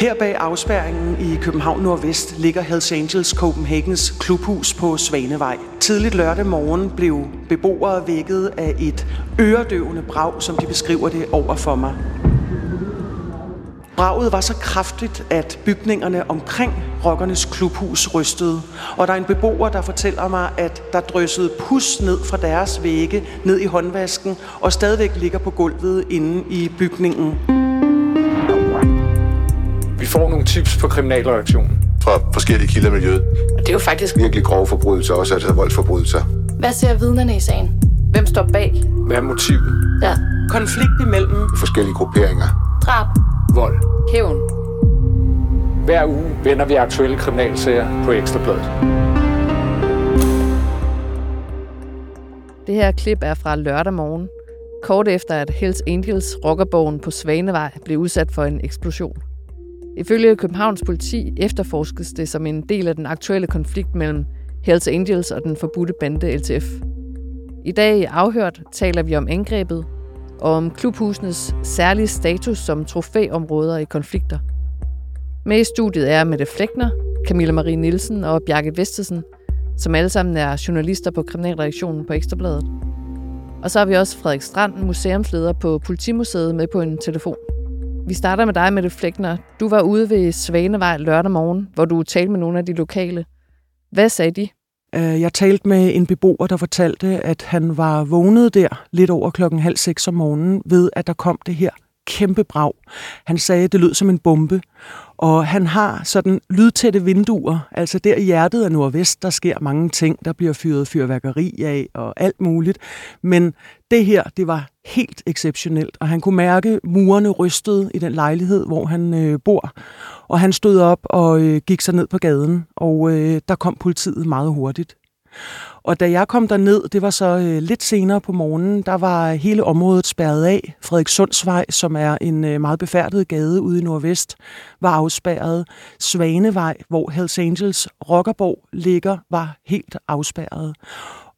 Her bag afspærringen i København Nordvest ligger Hells Angels Copenhagens klubhus på Svanevej. Tidligt lørdag morgen blev beboere vækket af et øredøvende brag, som de beskriver det over for mig. Braget var så kraftigt, at bygningerne omkring rockernes klubhus rystede. Og der er en beboer, der fortæller mig, at der dryssede pus ned fra deres vægge, ned i håndvasken, og stadigvæk ligger på gulvet inde i bygningen. Får nogle tips på kriminalreaktionen. Fra forskellige kilder i miljøet. Og det er jo faktisk Virkelig grove forbrydelser, også altså voldsforbrydelser. Hvad ser vidnerne i sagen? Hvem står bag? Hvad er motivet? Ja. Konflikt imellem Forskellige grupperinger. Drab. Vold. Hævn. Hver uge vender vi aktuelle kriminalsager på Ekstrabladet. Det her klip er fra lørdag morgen, kort efter at Hells Angels rockerborgen på Svanevej blev udsat for en eksplosion. Ifølge Københavns politi efterforskes det som en del af den aktuelle konflikt mellem Hells Angels og den forbudte bande LTF. I dag i Afhørt taler vi om angrebet og om klubhusenes særlige status som trofæområder i konflikter. Med i studiet er Mette Flækner, Camilla Marie Nielsen og Bjarke Vestesen, som alle sammen er journalister på Kriminalreaktionen på Ekstrabladet. Og så har vi også Frederik Strand, museumsleder på Politimuseet, med på en telefon. Vi starter med dig, Mette Flækner. Du var ude ved Svanevej lørdag morgen, hvor du talte med nogle af de lokale. Hvad sagde de? Øh, jeg talte med en beboer, der fortalte, at han var vågnet der lidt over klokken halv seks om morgenen, ved at der kom det her kæmpe brag. Han sagde, at det lød som en bombe, og han har sådan lydtætte vinduer, altså der i hjertet af Nordvest, der sker mange ting, der bliver fyret fyrværkeri af og alt muligt, men det her, det var helt exceptionelt, og han kunne mærke, murene rystede i den lejlighed, hvor han øh, bor, og han stod op og øh, gik så ned på gaden, og øh, der kom politiet meget hurtigt. Og da jeg kom derned, det var så øh, lidt senere på morgenen, der var hele området spærret af. Frederikssundsvej, som er en øh, meget befærdet gade ude i Nordvest, var afspærret. Svanevej, hvor Hells Angels Rockerborg ligger, var helt afspærret.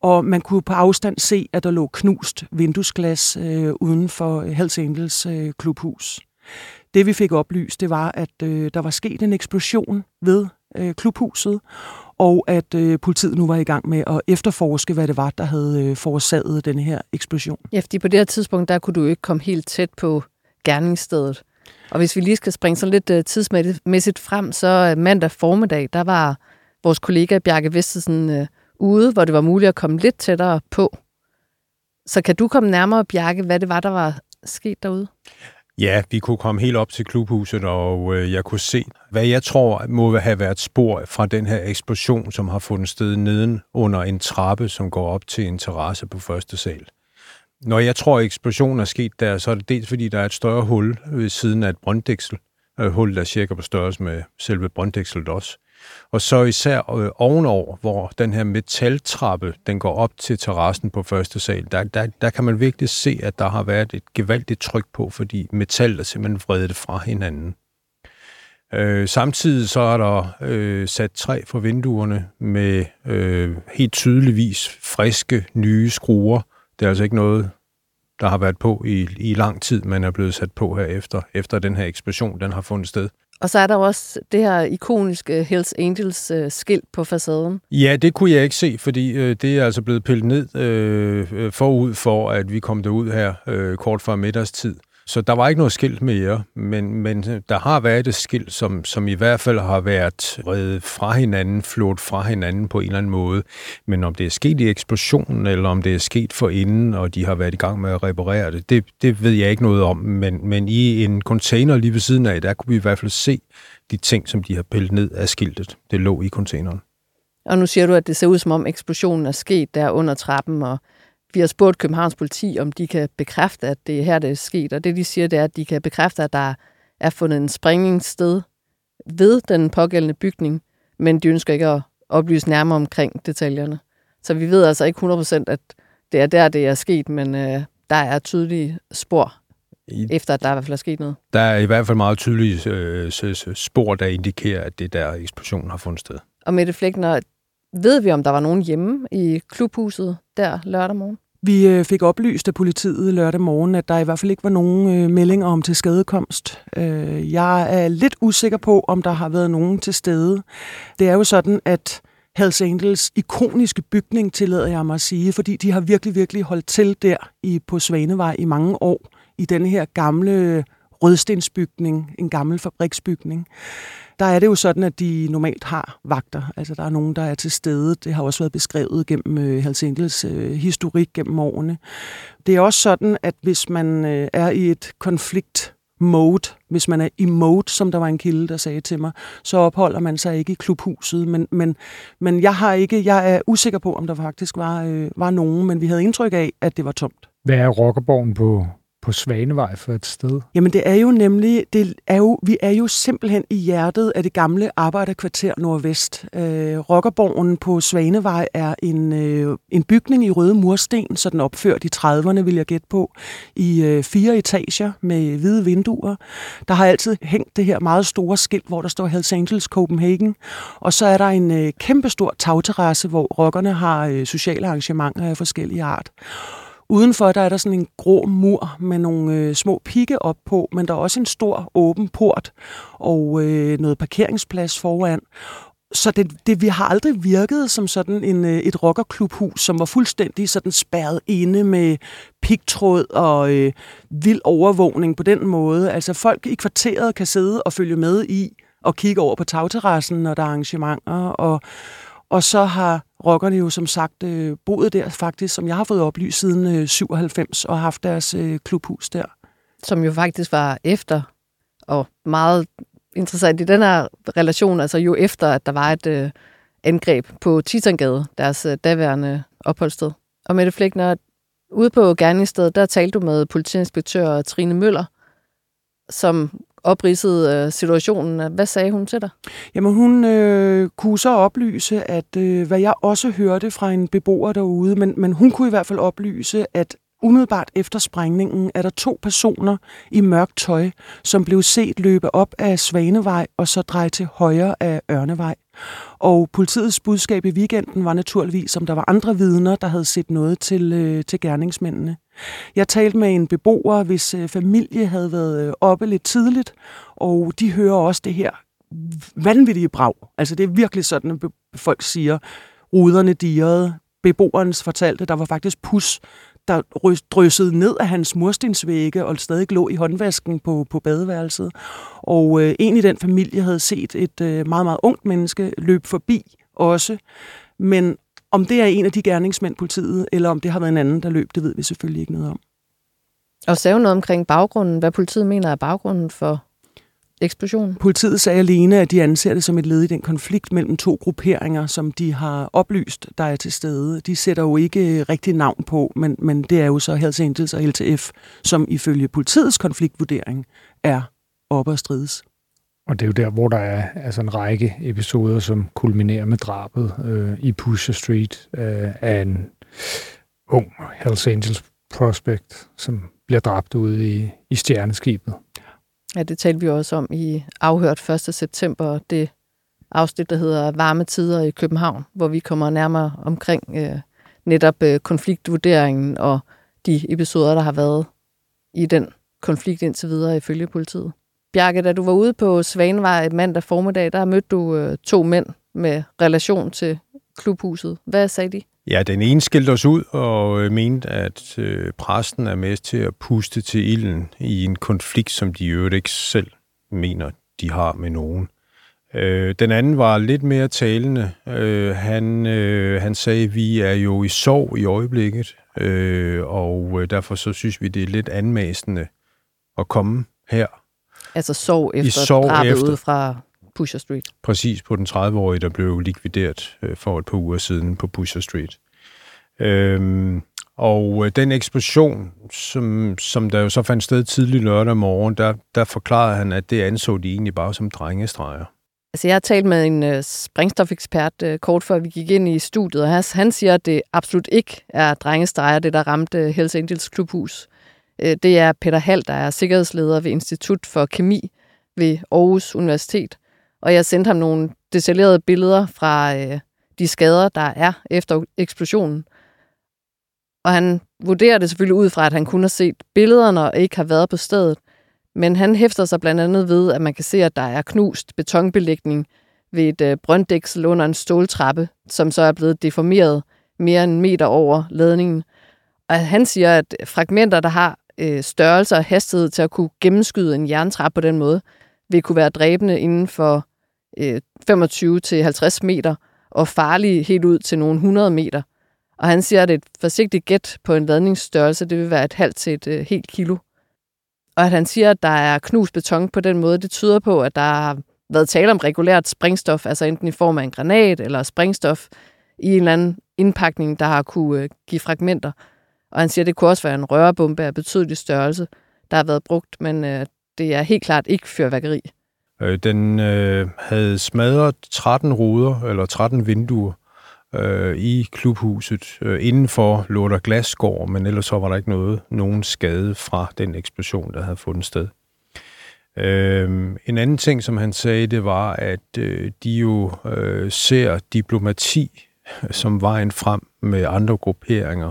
Og man kunne på afstand se, at der lå knust vinduesglas øh, uden for Hells Angels øh, klubhus. Det vi fik oplyst, det var, at øh, der var sket en eksplosion ved øh, klubhuset, og at øh, politiet nu var i gang med at efterforske, hvad det var, der havde øh, forårsaget den her eksplosion. Ja, fordi på det her tidspunkt, der kunne du ikke komme helt tæt på gerningsstedet. Og hvis vi lige skal springe så lidt øh, tidsmæssigt frem, så øh, mandag formiddag, der var vores kollega Bjarke Vestesen øh, ude, hvor det var muligt at komme lidt tættere på. Så kan du komme nærmere, Bjarke, hvad det var, der var sket derude? Ja, vi kunne komme helt op til klubhuset, og øh, jeg kunne se, hvad jeg tror må have været spor fra den her eksplosion, som har fundet sted neden under en trappe, som går op til en terrasse på første sal. Når jeg tror, at eksplosionen er sket der, så er det dels fordi, der er et større hul ved siden af et brønddæksel. Et hul, der er cirka på størrelse med selve brønddækselet også. Og så især øh, ovenover, hvor den her metaltrappe, den går op til terrassen på første sal, der, der, der kan man virkelig se, at der har været et gevaldigt tryk på, fordi metallet er simpelthen vredet fra hinanden. Øh, samtidig så er der øh, sat træ for vinduerne med øh, helt tydeligvis friske, nye skruer. Det er altså ikke noget, der har været på i, i lang tid, men er blevet sat på her efter, efter den her eksplosion, den har fundet sted. Og så er der også det her ikoniske Hells Angels øh, skilt på facaden. Ja, det kunne jeg ikke se, fordi øh, det er altså blevet pillet ned øh, øh forud for, at vi kom derud her øh, kort før middagstid. Så der var ikke noget skilt mere, men, men øh, der har været et skilt, som, som i hvert fald har været reddet fra hinanden, flået fra hinanden på en eller anden måde. Men om det er sket i eksplosionen, eller om det er sket for inden, og de har været i gang med at reparere det, det, det ved jeg ikke noget om. Men, men i en container lige ved siden af, der kunne vi i hvert fald se de ting, som de har pillet ned af skiltet. Det lå i containeren. Og nu siger du, at det ser ud som om eksplosionen er sket der under trappen, og vi har spurgt Københavns politi, om de kan bekræfte, at det er her, det er sket. Og det, de siger, det er, at de kan bekræfte, at der er fundet en sprængningssted ved den pågældende bygning, men de ønsker ikke at oplyse nærmere omkring detaljerne. Så vi ved altså ikke 100% at det er der, det er sket, men øh, der er tydelige spor, I, efter at der i hvert fald er sket noget. Der er i hvert fald meget tydelige øh, spor, der indikerer, at det der eksplosionen har fundet sted. Og Mette Flækner, ved vi, om der var nogen hjemme i klubhuset der lørdag morgen? Vi øh, fik oplyst af politiet lørdag morgen, at der i hvert fald ikke var nogen øh, meldinger om til skadekomst. Øh, jeg er lidt usikker på, om der har været nogen til stede. Det er jo sådan, at Hells Angels ikoniske bygning, tillader jeg mig at sige, fordi de har virkelig, virkelig holdt til der i, på Svanevej i mange år, i den her gamle rødstensbygning, en gammel fabriksbygning. Der er det jo sådan, at de normalt har vagter. Altså, der er nogen, der er til stede. Det har også været beskrevet gennem øh, Hells Angels øh, historik gennem årene. Det er også sådan, at hvis man øh, er i et konflikt mode, hvis man er i mode, som der var en kilde, der sagde til mig, så opholder man sig ikke i klubhuset. Men, men, men jeg har ikke, jeg er usikker på, om der faktisk var, øh, var nogen, men vi havde indtryk af, at det var tomt. Hvad er rockerborgen på, på Svanevej for et sted? Jamen det er jo nemlig, det er jo, vi er jo simpelthen i hjertet af det gamle arbejderkvarter Nordvest. Øh, Rockerborgen på Svanevej er en, øh, en bygning i røde mursten, så den opført i 30'erne, vil jeg gætte på, i øh, fire etager med hvide vinduer. Der har altid hængt det her meget store skilt, hvor der står Hells Angels Copenhagen, og så er der en øh, kæmpestor tagterrasse, hvor rockerne har øh, sociale arrangementer af forskellige art. Udenfor der er der sådan en grå mur med nogle øh, små pigge op på, men der er også en stor åben port og øh, noget parkeringsplads foran. Så det, det, vi har aldrig virket som sådan en, øh, et rockerklubhus, som var fuldstændig sådan spærret inde med pigtråd og øh, vild overvågning på den måde. Altså folk i kvarteret kan sidde og følge med i og kigge over på tagterrassen, når der er arrangementer, og, og så har rockerne jo som sagt øh, boet der faktisk, som jeg har fået oplyst siden øh, 97, og haft deres øh, klubhus der. Som jo faktisk var efter, og meget interessant i den her relation, altså jo efter, at der var et øh, angreb på Titangade, deres øh, daværende opholdssted. Og Mette Flækner, ude på gerningsstedet, der talte du med politiinspektør Trine Møller, som opridsede øh, situationen. Hvad sagde hun til dig? Jamen hun øh, kunne så oplyse, at øh, hvad jeg også hørte fra en beboer derude, men, men hun kunne i hvert fald oplyse, at umiddelbart efter sprængningen er der to personer i mørkt tøj, som blev set løbe op af Svanevej og så dreje til højre af Ørnevej. Og politiets budskab i weekenden var naturligvis, om der var andre vidner, der havde set noget til, øh, til gerningsmændene. Jeg talte med en beboer, hvis øh, familie havde været øh, oppe lidt tidligt, og de hører også det her vanvittige brag. Altså det er virkelig sådan, at folk siger, ruderne dirrede. beboerens fortalte, der var faktisk pus, der dryssede ned af hans murstensvægge og stadig lå i håndvasken på, på badeværelset. Og øh, en i den familie havde set et øh, meget, meget ungt menneske løbe forbi også. Men om det er en af de gerningsmænd politiet, eller om det har været en anden, der løb, det ved vi selvfølgelig ikke noget om. Og sagde noget omkring baggrunden, hvad politiet mener er baggrunden for eksplosionen? Politiet sagde alene, at de anser det som et led i den konflikt mellem to grupperinger, som de har oplyst, der er til stede. De sætter jo ikke rigtig navn på, men, men det er jo så Hells Angels og LTF, som ifølge politiets konfliktvurdering er oppe at strides. Og det er jo der, hvor der er altså en række episoder, som kulminerer med drabet øh, i Pusher Street øh, af en ung Hells Angels prospect, som bliver dræbt ude i, i stjerneskibet. Ja, det talte vi også om i afhørt 1. september, det afsnit, der hedder Varme tider i København, hvor vi kommer nærmere omkring øh, netop øh, konfliktvurderingen og de episoder, der har været i den konflikt indtil videre ifølge politiet. Bjarke, da du var ude på Svanevej mandag formiddag, der mødte du øh, to mænd med relation til klubhuset. Hvad sagde de? Ja, den ene skilte os ud og øh, mente, at øh, præsten er med til at puste til ilden i en konflikt, som de jo ikke selv mener, de har med nogen. Øh, den anden var lidt mere talende. Øh, han, øh, han sagde, at vi er jo i sorg i øjeblikket, øh, og øh, derfor så synes vi, det er lidt anmæsende at komme her. Altså sorg efter I sorg drabet efter. ude fra Pusher Street. Præcis, på den 30-årige, der blev likvideret øh, for et par uger siden på Pusher Street. Øhm, og øh, den eksplosion, som, som der jo så fandt sted tidlig lørdag morgen, der, der forklarede han, at det anså de egentlig bare som drengestreger. Altså, jeg har talt med en uh, sprængstofekspert uh, kort før vi gik ind i studiet, og han siger, at det absolut ikke er drengestreger, det der ramte Hells Angels klubhus. Uh, det er Peter Hall, der er sikkerhedsleder ved Institut for Kemi ved Aarhus Universitet, og jeg sendte ham nogle detaljerede billeder fra øh, de skader, der er efter eksplosionen. Og han vurderer det selvfølgelig ud fra, at han kun har set billederne og ikke har været på stedet. Men han hæfter sig blandt andet ved, at man kan se, at der er knust betonbelægning ved et øh, brønddæksel under en ståltrappe, som så er blevet deformeret mere end en meter over ladningen. Og han siger, at fragmenter, der har øh, størrelse og hastighed til at kunne gennemskyde en jerntrappe på den måde, vil kunne være dræbende inden for øh, 25-50 meter og farlige helt ud til nogle 100 meter. Og han siger, at et forsigtigt gæt på en ladningsstørrelse, det vil være et halvt til et øh, helt kilo. Og at han siger, at der er knust beton på den måde, det tyder på, at der har været tale om regulært springstof, altså enten i form af en granat eller springstof i en eller anden indpakning, der har kunne øh, give fragmenter. Og han siger, at det kunne også være en rørbombe af betydelig størrelse, der har været brugt, men øh, det er helt klart ikke fyrværkeri. Øh, den øh, havde smadret 13 ruder, eller 13 vinduer, øh, i klubhuset. Øh, indenfor lå der glasgård, men ellers så var der ikke noget, nogen skade fra den eksplosion, der havde fundet sted. Øh, en anden ting, som han sagde, det var, at øh, de jo øh, ser diplomati som vejen frem med andre grupperinger.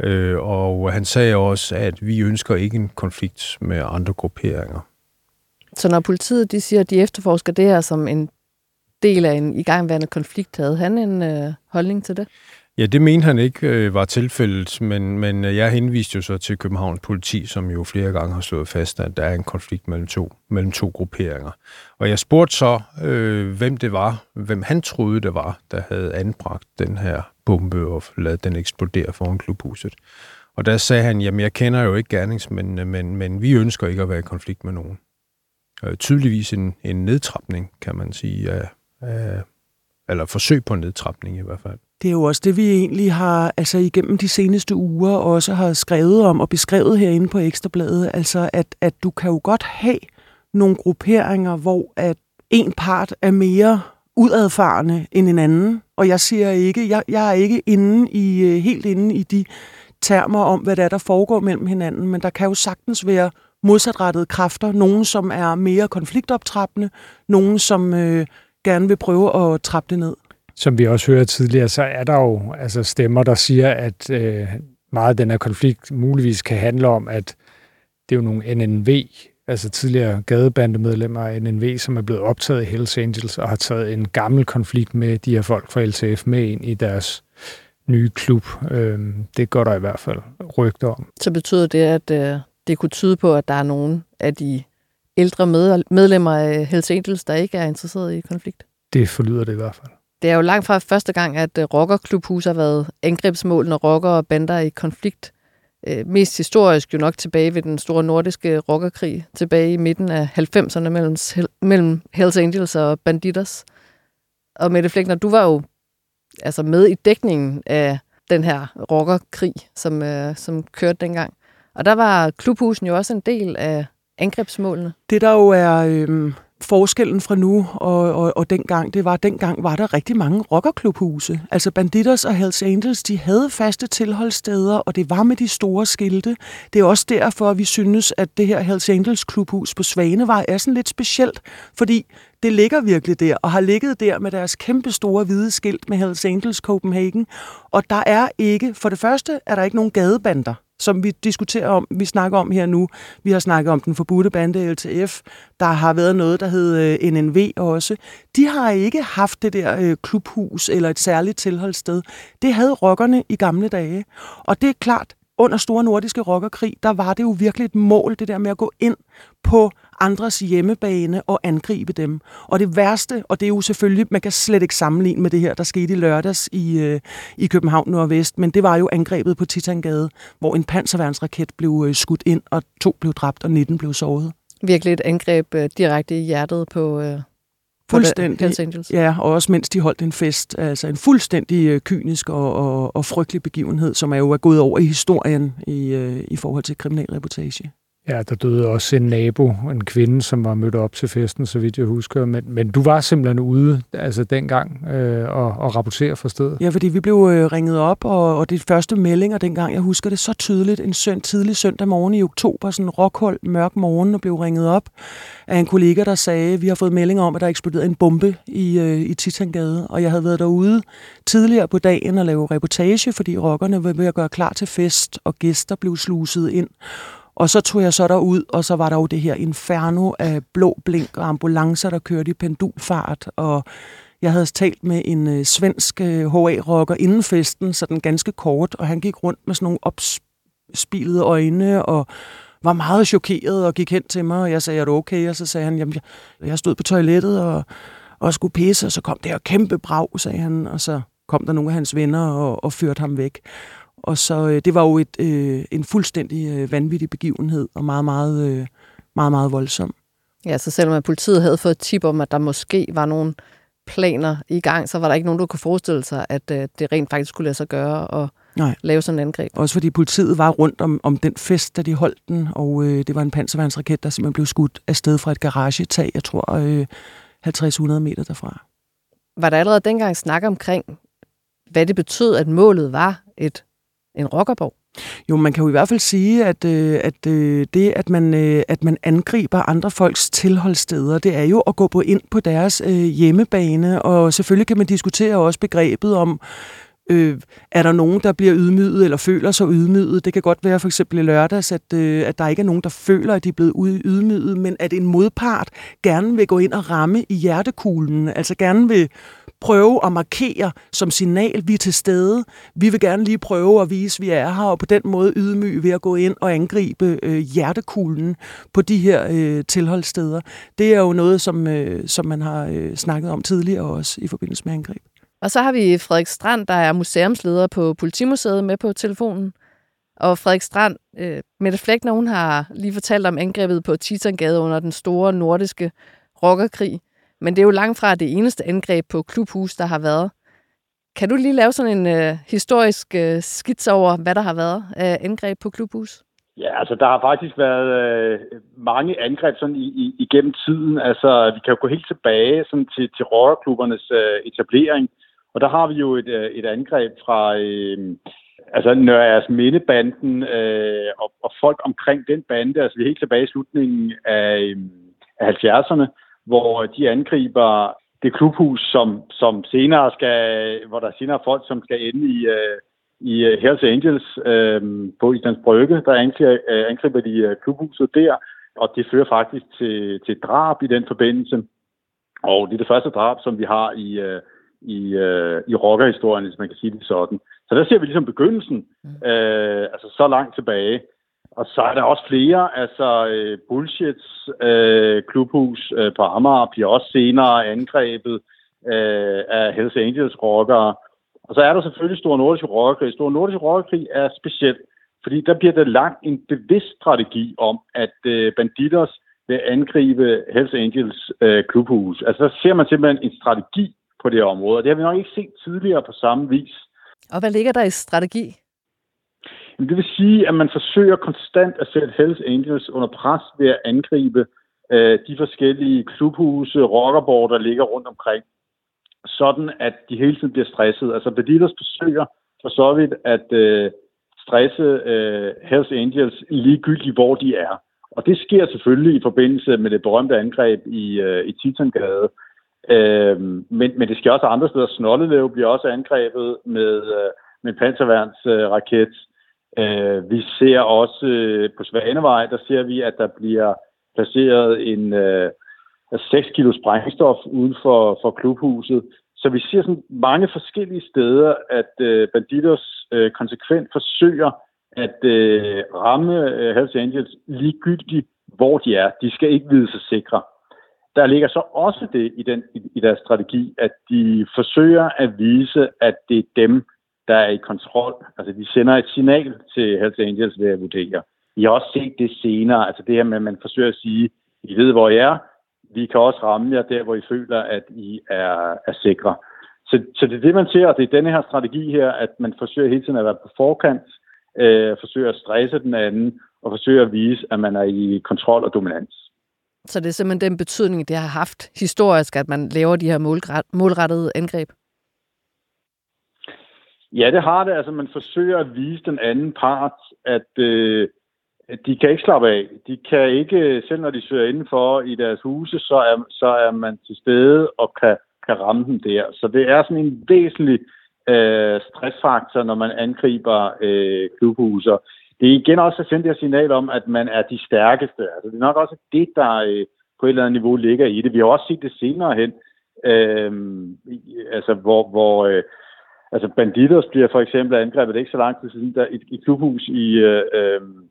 Øh, og han sagde også, at vi ønsker ikke en konflikt med andre grupperinger. Så når politiet de siger, at de efterforsker det her som en del af en igangværende konflikt, havde han en øh, holdning til det? Ja, det mente han ikke øh, var tilfældet, men, men øh, jeg henviste jo så til Københavns politi, som jo flere gange har slået fast, at der er en konflikt mellem to, mellem to grupperinger. Og jeg spurgte så, øh, hvem det var, hvem han troede det var, der havde anbragt den her bombe og ladet den eksplodere foran klubhuset. Og der sagde han, jamen jeg kender jo ikke gerningsmændene, men, men vi ønsker ikke at være i konflikt med nogen. Øh, tydeligvis en, en nedtrapning, kan man sige, af, af, eller forsøg på en nedtrapning i hvert fald. Det er jo også det, vi egentlig har altså igennem de seneste uger også har skrevet om og beskrevet herinde på Ekstrabladet. Altså, at, at du kan jo godt have nogle grupperinger, hvor at en part er mere udadfarende end en anden. Og jeg siger ikke, jeg, jeg er ikke inde i, øh, helt inde i de termer om, hvad der er, der foregår mellem hinanden, men der kan jo sagtens være modsatrettede kræfter. Nogen, som er mere konfliktoptrappende, nogen, som øh, gerne vil prøve at trappe det ned som vi også hørte tidligere, så er der jo altså stemmer, der siger, at øh, meget af den her konflikt muligvis kan handle om, at det er jo nogle NNV, altså tidligere gadebandemedlemmer af NNV, som er blevet optaget i Hells Angels og har taget en gammel konflikt med de her folk fra LTF med ind i deres nye klub. Øh, det går der i hvert fald rygter om. Så betyder det, at øh, det kunne tyde på, at der er nogen af de ældre medlemmer af Hells Angels, der ikke er interesseret i konflikt? Det forlyder det i hvert fald. Det er jo langt fra første gang, at øh, rockerklubhus har været angrebsmål, når rocker og bander er i konflikt. Øh, mest historisk jo nok tilbage ved den store nordiske rockerkrig, tilbage i midten af 90'erne mellem, mellem Hells Angels og Banditers. Og Mette Flækner, du var jo altså med i dækningen af den her rockerkrig, som, øh, som kørte dengang. Og der var klubhusen jo også en del af angrebsmålene. Det der jo er... Øh forskellen fra nu og, og, og dengang, det var, at dengang var der rigtig mange rockerklubhuse. Altså Banditers og Hells Angels, de havde faste tilholdssteder, og det var med de store skilte. Det er også derfor, at vi synes, at det her Hells Angels klubhus på Svanevej er sådan lidt specielt, fordi det ligger virkelig der, og har ligget der med deres kæmpe store hvide skilt med Hells Angels Copenhagen. Og der er ikke, for det første er der ikke nogen gadebander som vi diskuterer om, vi snakker om her nu. Vi har snakket om den forbudte bande LTF. Der har været noget, der hed øh, NNV også. De har ikke haft det der øh, klubhus eller et særligt tilholdssted. Det havde rockerne i gamle dage. Og det er klart, under Store Nordiske Rockerkrig, der var det jo virkelig et mål, det der med at gå ind på andres hjemmebane og angribe dem. Og det værste, og det er jo selvfølgelig, man kan slet ikke sammenligne med det her, der skete i lørdags i, øh, i København Nordvest, men det var jo angrebet på Titangade, hvor en panserværnsraket blev øh, skudt ind, og to blev dræbt, og 19 blev såret. Virkelig et angreb øh, direkte i hjertet på, øh, Fuldstændig. Hells Angels. Ja, og også mens de holdt en fest. Altså en fuldstændig øh, kynisk og, og, og frygtelig begivenhed, som er jo er gået over i historien i, øh, i forhold til kriminalreportage. Ja, der døde også en nabo, en kvinde, som var mødt op til festen, så vidt jeg husker. Men, men du var simpelthen ude altså dengang øh, og, og rapportere fra stedet? Ja, fordi vi blev øh, ringet op, og, og det første meldinger dengang, jeg husker det så tydeligt, en søn, tidlig søndag morgen i oktober, sådan en rockhold, mørk morgen, og blev ringet op af en kollega, der sagde, vi har fået meldinger om, at der eksploderede en bombe i, øh, i Titangade, og jeg havde været derude tidligere på dagen og lave reportage, fordi rockerne var ved at gøre klar til fest, og gæster blev sluset ind. Og så tog jeg så derud, og så var der jo det her inferno af blå blink og ambulancer, der kørte i pendulfart, og jeg havde talt med en øh, svensk øh, HA-rocker inden festen, så den ganske kort, og han gik rundt med sådan nogle opspilede øjne, og var meget chokeret og gik hen til mig, og jeg sagde, er du okay? Og så sagde han, jamen, jeg, jeg stod på toilettet og, og skulle pisse, og så kom det her kæmpe brag, sagde han, og så kom der nogle af hans venner og, og førte ham væk. Og så øh, det var jo et, øh, en fuldstændig øh, vanvittig begivenhed, og meget, meget, øh, meget, meget voldsom. Ja, så selvom politiet havde fået tip om, at der måske var nogle planer i gang, så var der ikke nogen, der kunne forestille sig, at øh, det rent faktisk skulle lade sig gøre og Nej. lave sådan en angreb. Også fordi politiet var rundt om, om den fest, da de holdt den, og øh, det var en panserværnsraket, der simpelthen blev skudt afsted fra et garagetag, jeg tror øh, 50-100 meter derfra. Var der allerede dengang snak omkring, hvad det betød, at målet var et en rockerborg? Jo, man kan jo i hvert fald sige, at, øh, at øh, det, at man, øh, at man angriber andre folks tilholdssteder, det er jo at gå på ind på deres øh, hjemmebane, og selvfølgelig kan man diskutere også begrebet om, øh, er der nogen, der bliver ydmyget eller føler sig ydmyget. Det kan godt være for eksempel i lørdags, at, øh, at der ikke er nogen, der føler, at de er blevet ydmyget, men at en modpart gerne vil gå ind og ramme i hjertekuglen, altså gerne vil prøve at markere som signal, vi er til stede. Vi vil gerne lige prøve at vise, at vi er her, og på den måde ydmyge ved at gå ind og angribe øh, hjertekuglen på de her øh, tilholdssteder. Det er jo noget, som, øh, som man har øh, snakket om tidligere også i forbindelse med angreb. Og så har vi Frederik Strand, der er museumsleder på Politimuseet med på telefonen. Og Frederik Strand, øh, Mette Flækner, hun har lige fortalt om angrebet på Titangade under den store nordiske rockerkrig. Men det er jo langt fra det eneste angreb på klubhus, der har været. Kan du lige lave sådan en øh, historisk øh, skits over, hvad der har været af angreb på klubhus? Ja, altså der har faktisk været øh, mange angreb sådan i, i, igennem tiden. Altså vi kan jo gå helt tilbage sådan til, til rockerklubbernes øh, etablering. Og der har vi jo et, øh, et angreb fra øh, altså Nørres altså Mindebanden øh, og, og folk omkring den bande. Altså vi er helt tilbage i slutningen af, øh, af 70'erne, hvor de angriber det klubhus, som, som senere skal, hvor der senere er folk, som skal ende i, øh, i øh, Hells Angels øh, på Islands Brygge, der angriber, øh, angriber de øh, klubhuset der, og det fører faktisk til, til drab i den forbindelse. Og det er det første drab, som vi har i, øh, i, øh, i rockerhistorien, hvis man kan sige det sådan. Så der ser vi ligesom begyndelsen, mm. øh, altså så langt tilbage. Og så er der også flere, altså øh, Bullshits øh, klubhus øh, på Amager bliver også senere angrebet øh, af Hells Angels rockere. Og så er der selvfølgelig Stor Nordisk Rockerkrig. Stor Nordisk Rockerkrig er speciel, fordi der bliver der lagt en bevidst strategi om, at øh, banditers vil angribe Hells Angels øh, klubhus. Altså der ser man simpelthen en strategi på det område, og det har vi nok ikke set tidligere på samme vis. Og hvad ligger der i strategi? Men det vil sige, at man forsøger konstant at sætte Hells Angels under pres ved at angribe øh, de forskellige klubhuse, rockerborg, der ligger rundt omkring, sådan at de hele tiden bliver stresset. Altså Beditters forsøger for så vidt at øh, stresse øh, Hells Angels ligegyldigt, hvor de er. Og det sker selvfølgelig i forbindelse med det berømte angreb i, øh, i Titangade. Øh, men, men det sker også andre steder. Snollelev bliver også angrebet med, øh, med panserværnsraket. Øh, Øh, vi ser også øh, på Svanevej, der ser vi, at der bliver placeret en øh, 6 kilo sprængstof uden for, for klubhuset. Så vi ser sådan mange forskellige steder, at øh, banditers øh, konsekvent forsøger at øh, ramme øh, Hells Angels ligegyldigt, hvor de er. De skal ikke vide sig sikre. Der ligger så også det i, den, i, i deres strategi, at de forsøger at vise, at det er dem, der er i kontrol. Altså, de sender et signal til Hells Angels ved at vurdere. Vi har også set det senere, altså det her med, at man forsøger at sige, I ved, hvor I er, vi kan også ramme jer der, hvor I føler, at I er, er sikre. Så, så det er det, man ser, og det er denne her strategi her, at man forsøger hele tiden at være på forkant, øh, forsøger at stresse den anden, og forsøger at vise, at man er i kontrol og dominans. Så det er simpelthen den betydning, det har haft historisk, at man laver de her målrettede angreb? Ja, det har det. Altså, man forsøger at vise den anden part, at øh, de kan ikke slappe af. De kan ikke, selv når de søger indenfor i deres huse, så er, så er man til stede og kan, kan ramme dem der. Så det er sådan en væsentlig øh, stressfaktor, når man angriber øh, klubhuser. Det er igen også at sende det signal om, at man er de stærkeste. Altså, det er nok også det, der øh, på et eller andet niveau ligger i det. Vi har også set det senere hen, øh, altså, hvor, hvor øh, altså Banditos bliver for eksempel angrebet ikke så lang tid siden, der et, et klubhus i, øh, øhm,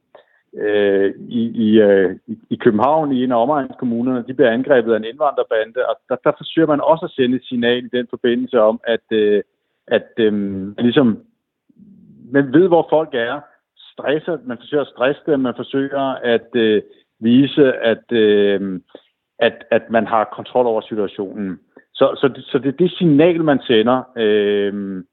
øh, i, i, øh, i København, i en af omegnskommunerne, de bliver angrebet af en indvandrerbande, og der, der forsøger man også at sende et signal i den forbindelse om, at, øh, at øh, ligesom, man ved, hvor folk er, stresser, man forsøger at stresse dem, man forsøger at øh, vise, at, øh, at, at man har kontrol over situationen. Så, så, det, så det er det signal, man sender, øh,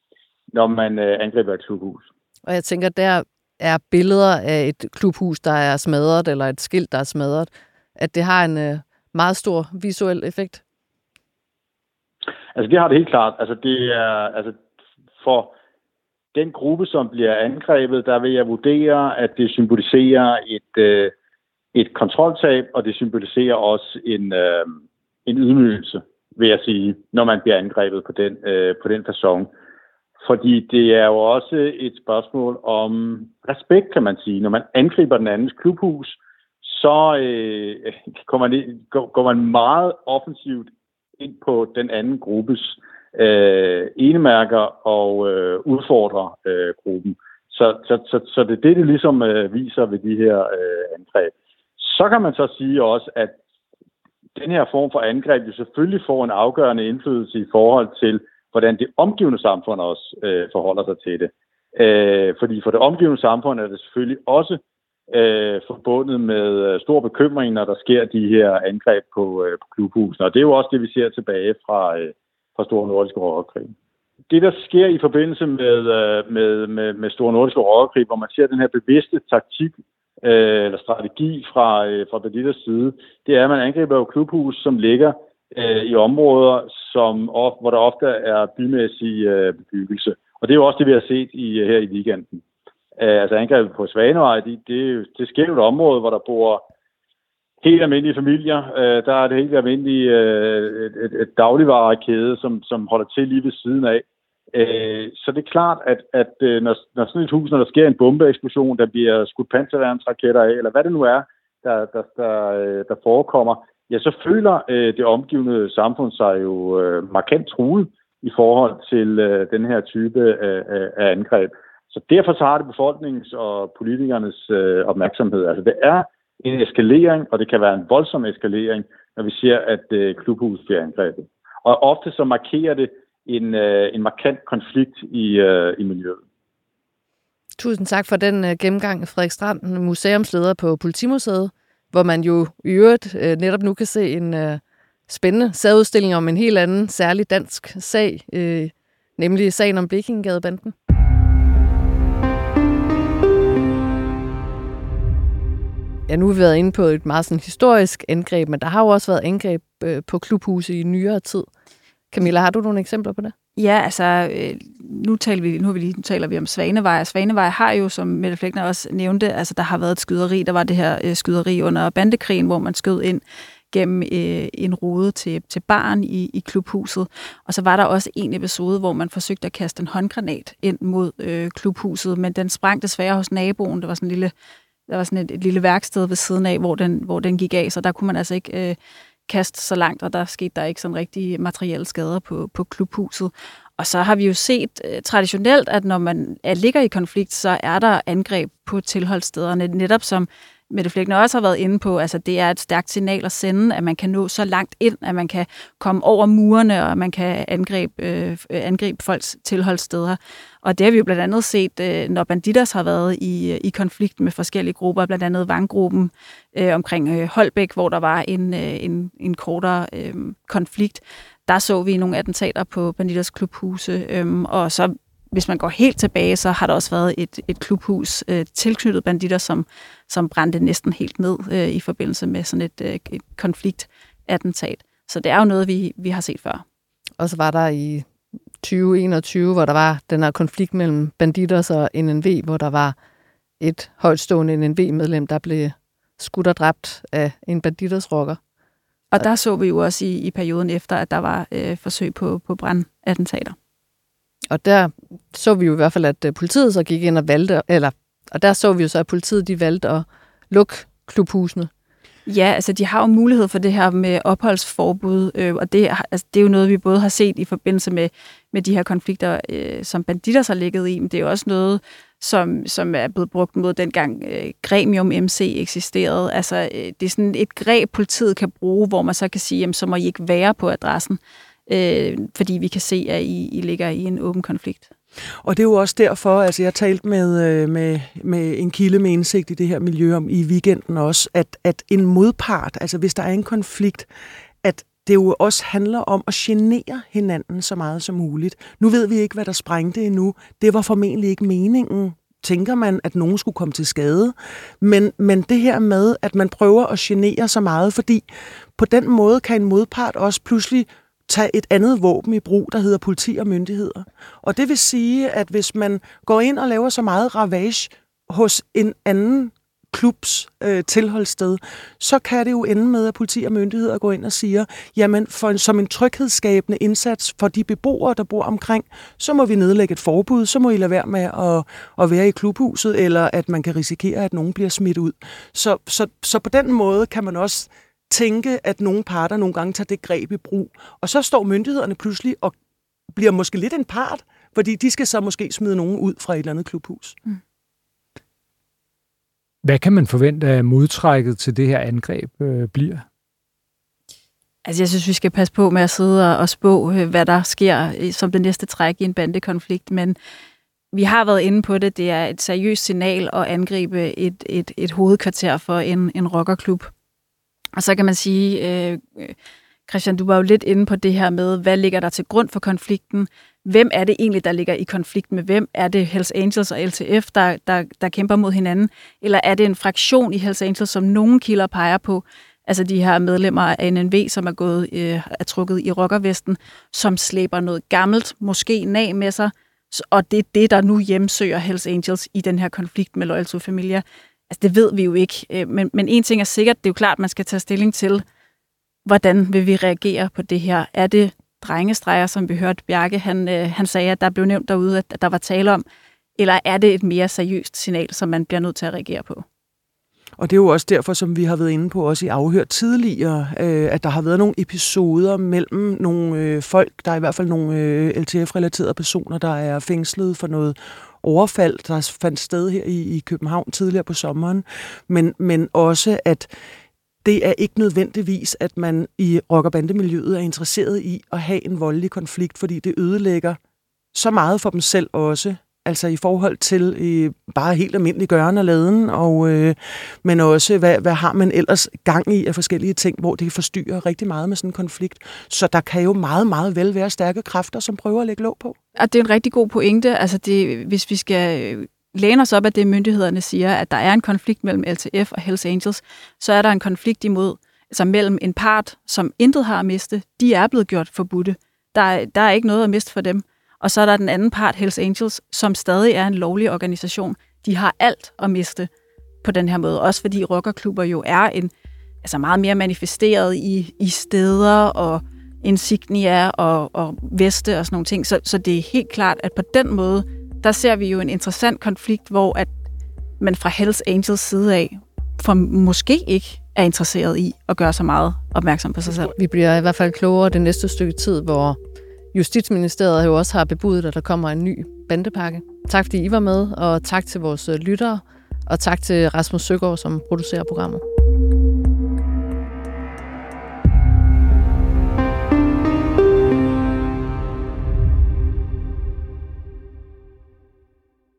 når man øh, angriber et klubhus. Og jeg tænker, der er billeder af et klubhus, der er smadret, eller et skilt, der er smadret, at det har en øh, meget stor visuel effekt? Altså det har det helt klart. Altså det er, altså for den gruppe, som bliver angrebet, der vil jeg vurdere, at det symboliserer et, øh, et kontroltab, og det symboliserer også en, øh, en ydmygelse, vil jeg sige, når man bliver angrebet på den, øh, på den façon. Fordi det er jo også et spørgsmål om respekt, kan man sige. Når man angriber den andens klubhus, så øh, går, man, går, går man meget offensivt ind på den anden gruppes øh, Øh, enemærker og øh, udfordrer øh, gruppen. Så, så, så, så det er det, det ligesom øh, viser ved de her øh, angreb. Så kan man så sige også, at den her form for angreb jo selvfølgelig får en afgørende indflydelse i forhold til, hvordan det omgivende samfund også øh, forholder sig til det. Øh, fordi for det omgivende samfund er det selvfølgelig også øh, forbundet med øh, stor bekymring, når der sker de her angreb på, øh, på klubhusene. Og det er jo også det, vi ser tilbage fra, øh, fra Store Nordiske Rockerkrig. Det, der sker i forbindelse med, øh, med, med, med Store Nordiske Rockerkrig, hvor man ser den her bevidste taktik øh, eller strategi fra, øh, fra Berlitters side, det er, at man angriber jo klubhus, som ligger øh, i områder, som, hvor der ofte er bymæssig øh, bebyggelse. Og det er jo også det, vi har set i, øh, her i weekenden. Øh, altså angrebet på Svanevej, det, det, det sker jo et område, hvor der bor helt almindelige familier. Øh, der er det helt almindelige øh, et, et, et dagligvarekæde, som, som holder til lige ved siden af. Øh, så det er klart, at, at øh, når, når sådan et hus, når der sker en bombeeksplosion, der bliver skudt panserværnsraketter af, eller hvad det nu er, der, der, der, øh, der forekommer, ja, så føler øh, det omgivende samfund sig jo øh, markant truet i forhold til øh, den her type af, af, af angreb. Så derfor så har det befolkningens og politikernes øh, opmærksomhed. Altså det er en eskalering, og det kan være en voldsom eskalering, når vi ser, at øh, klubhuset bliver angrebet. Og ofte så markerer det en, øh, en markant konflikt i, øh, i miljøet. Tusind tak for den øh, gennemgang, Frederik Strand, museumsleder på Politimuseet, hvor man jo i øvrigt øh, netop nu kan se en øh, spændende særudstilling om en helt anden særlig dansk sag, øh, nemlig sagen om Blekingegadebanden. Ja, nu har vi været inde på et meget sådan historisk angreb, men der har jo også været angreb øh, på klubhuse i nyere tid. Camilla, har du nogle eksempler på det? Ja, altså, øh, nu, taler vi, nu, vi lige, nu taler vi om Svanevej. Svanevej har jo, som Mette Flækner også nævnte, altså der har været et skyderi. Der var det her øh, skyderi under bandekrigen, hvor man skød ind gennem øh, en rode til, til barn i, i klubhuset. Og så var der også en episode, hvor man forsøgte at kaste en håndgranat ind mod øh, klubhuset, men den sprang desværre hos naboen. Det var sådan en lille der var sådan et, et lille værksted ved siden af, hvor den, hvor den gik af, så der kunne man altså ikke øh, kaste så langt, og der skete der ikke sådan rigtig materielle skader på, på klubhuset. Og så har vi jo set øh, traditionelt, at når man er, ligger i konflikt, så er der angreb på tilholdsstederne, netop som Mette Flækner også har været inde på, altså det er et stærkt signal at sende, at man kan nå så langt ind, at man kan komme over murene, og man kan angribe, øh, angribe folks tilholdssteder. Og det har vi jo blandt andet set, øh, når banditers har været i, i konflikt med forskellige grupper, blandt andet Vanggruppen øh, omkring øh, Holbæk, hvor der var en, øh, en, en kortere øh, konflikt. Der så vi nogle attentater på banditers klubhuse, øh, og så hvis man går helt tilbage, så har der også været et, et klubhus øh, tilknyttet banditter, som, som brændte næsten helt ned øh, i forbindelse med sådan et, øh, et konfliktattentat. Så det er jo noget, vi, vi har set før. Og så var der i 2021, hvor der var den her konflikt mellem banditter og NNV, hvor der var et højtstående NNV-medlem, der blev skudt og dræbt af en banditers rocker. Og der så vi jo også i, i perioden efter, at der var øh, forsøg på, på brandattentater. Og der så vi jo i hvert fald, at øh, politiet så gik ind og valgte, eller, og der så vi jo så, at politiet de valgte at lukke klubhusene. Ja, altså de har jo mulighed for det her med opholdsforbud, øh, og det, altså, det er jo noget, vi både har set i forbindelse med, med de her konflikter, øh, som banditter har ligget i, men det er jo også noget, som, som er blevet brugt mod dengang øh, Gremium MC eksisterede. Altså, øh, det er sådan et greb, politiet kan bruge, hvor man så kan sige, jamen, så må I ikke være på adressen, øh, fordi vi kan se, at I, I ligger i en åben konflikt. Og det er jo også derfor, altså jeg talte med, øh, med, med en kilde med indsigt i det her miljø om i weekenden også, at, at en modpart, altså hvis der er en konflikt, at det jo også handler om at genere hinanden så meget som muligt. Nu ved vi ikke, hvad der sprængte endnu. Det var formentlig ikke meningen, tænker man, at nogen skulle komme til skade. Men, men det her med, at man prøver at genere så meget, fordi på den måde kan en modpart også pludselig tage et andet våben i brug, der hedder politi og myndigheder. Og det vil sige, at hvis man går ind og laver så meget ravage hos en anden klubs øh, tilholdssted, så kan det jo ende med, at politi og myndigheder går ind og siger, jamen for en, som en tryghedsskabende indsats for de beboere, der bor omkring, så må vi nedlægge et forbud, så må I lade være med at, at være i klubhuset, eller at man kan risikere, at nogen bliver smidt ud. Så, så, så på den måde kan man også tænke, at nogle parter nogle gange tager det greb i brug. Og så står myndighederne pludselig og bliver måske lidt en part, fordi de skal så måske smide nogen ud fra et eller andet klubhus. Mm. Hvad kan man forvente, at modtrækket til det her angreb øh, bliver? Altså, jeg synes, vi skal passe på med at sidde og spå, øh, hvad der sker øh, som det næste træk i en bandekonflikt, men vi har været inde på det. Det er et seriøst signal at angribe et, et, et hovedkvarter for en, en rockerklub. Og så kan man sige, øh, øh Christian, du var jo lidt inde på det her med, hvad ligger der til grund for konflikten? Hvem er det egentlig, der ligger i konflikt med hvem? Er det Hells Angels og LTF, der, der, der kæmper mod hinanden? Eller er det en fraktion i Hells Angels, som nogle kilder peger på? Altså de her medlemmer af NNV, som er gået øh, er trukket i rockervesten, som slæber noget gammelt, måske nag med sig, og det er det, der nu hjemsøger Hells Angels i den her konflikt med Loyal to Familia. Altså, det ved vi jo ikke. Øh, men, men en ting er sikkert, det er jo klart, at man skal tage stilling til, hvordan vil vi reagere på det her? Er det drengestreger, som vi hørte Bjarke, han, øh, han sagde, at der blev nævnt derude, at der var tale om, eller er det et mere seriøst signal, som man bliver nødt til at reagere på? Og det er jo også derfor, som vi har været inde på også i afhør tidligere, øh, at der har været nogle episoder mellem nogle øh, folk, der er i hvert fald nogle øh, LTF-relaterede personer, der er fængslet for noget overfald, der fandt sted her i, i København tidligere på sommeren, men, men også at det er ikke nødvendigvis, at man i rock- er interesseret i at have en voldelig konflikt, fordi det ødelægger så meget for dem selv også, altså i forhold til øh, bare helt almindelig gøren og laden, og, øh, men også, hvad, hvad har man ellers gang i af forskellige ting, hvor det forstyrrer rigtig meget med sådan en konflikt. Så der kan jo meget, meget vel være stærke kræfter, som prøver at lægge låg på. Og det er en rigtig god pointe. Altså det, hvis vi skal øh, læner os op af det, myndighederne siger, at der er en konflikt mellem LTF og Hells Angels, så er der en konflikt imod, altså mellem en part, som intet har at miste, de er blevet gjort forbudte. Der, der er ikke noget at miste for dem. Og så er der den anden part, Hells Angels, som stadig er en lovlig organisation. De har alt at miste på den her måde. Også fordi rockerklubber jo er en, altså meget mere manifesteret i, i steder og insignia og, og veste og sådan nogle ting. Så, så det er helt klart, at på den måde, der ser vi jo en interessant konflikt, hvor at man fra Hells Angels side af for måske ikke er interesseret i at gøre så meget opmærksom på sig selv. Vi bliver i hvert fald klogere det næste stykke tid, hvor Justitsministeriet jo også har bebudet, at der kommer en ny bandepakke. Tak fordi I var med, og tak til vores lyttere, og tak til Rasmus Søgaard, som producerer programmet.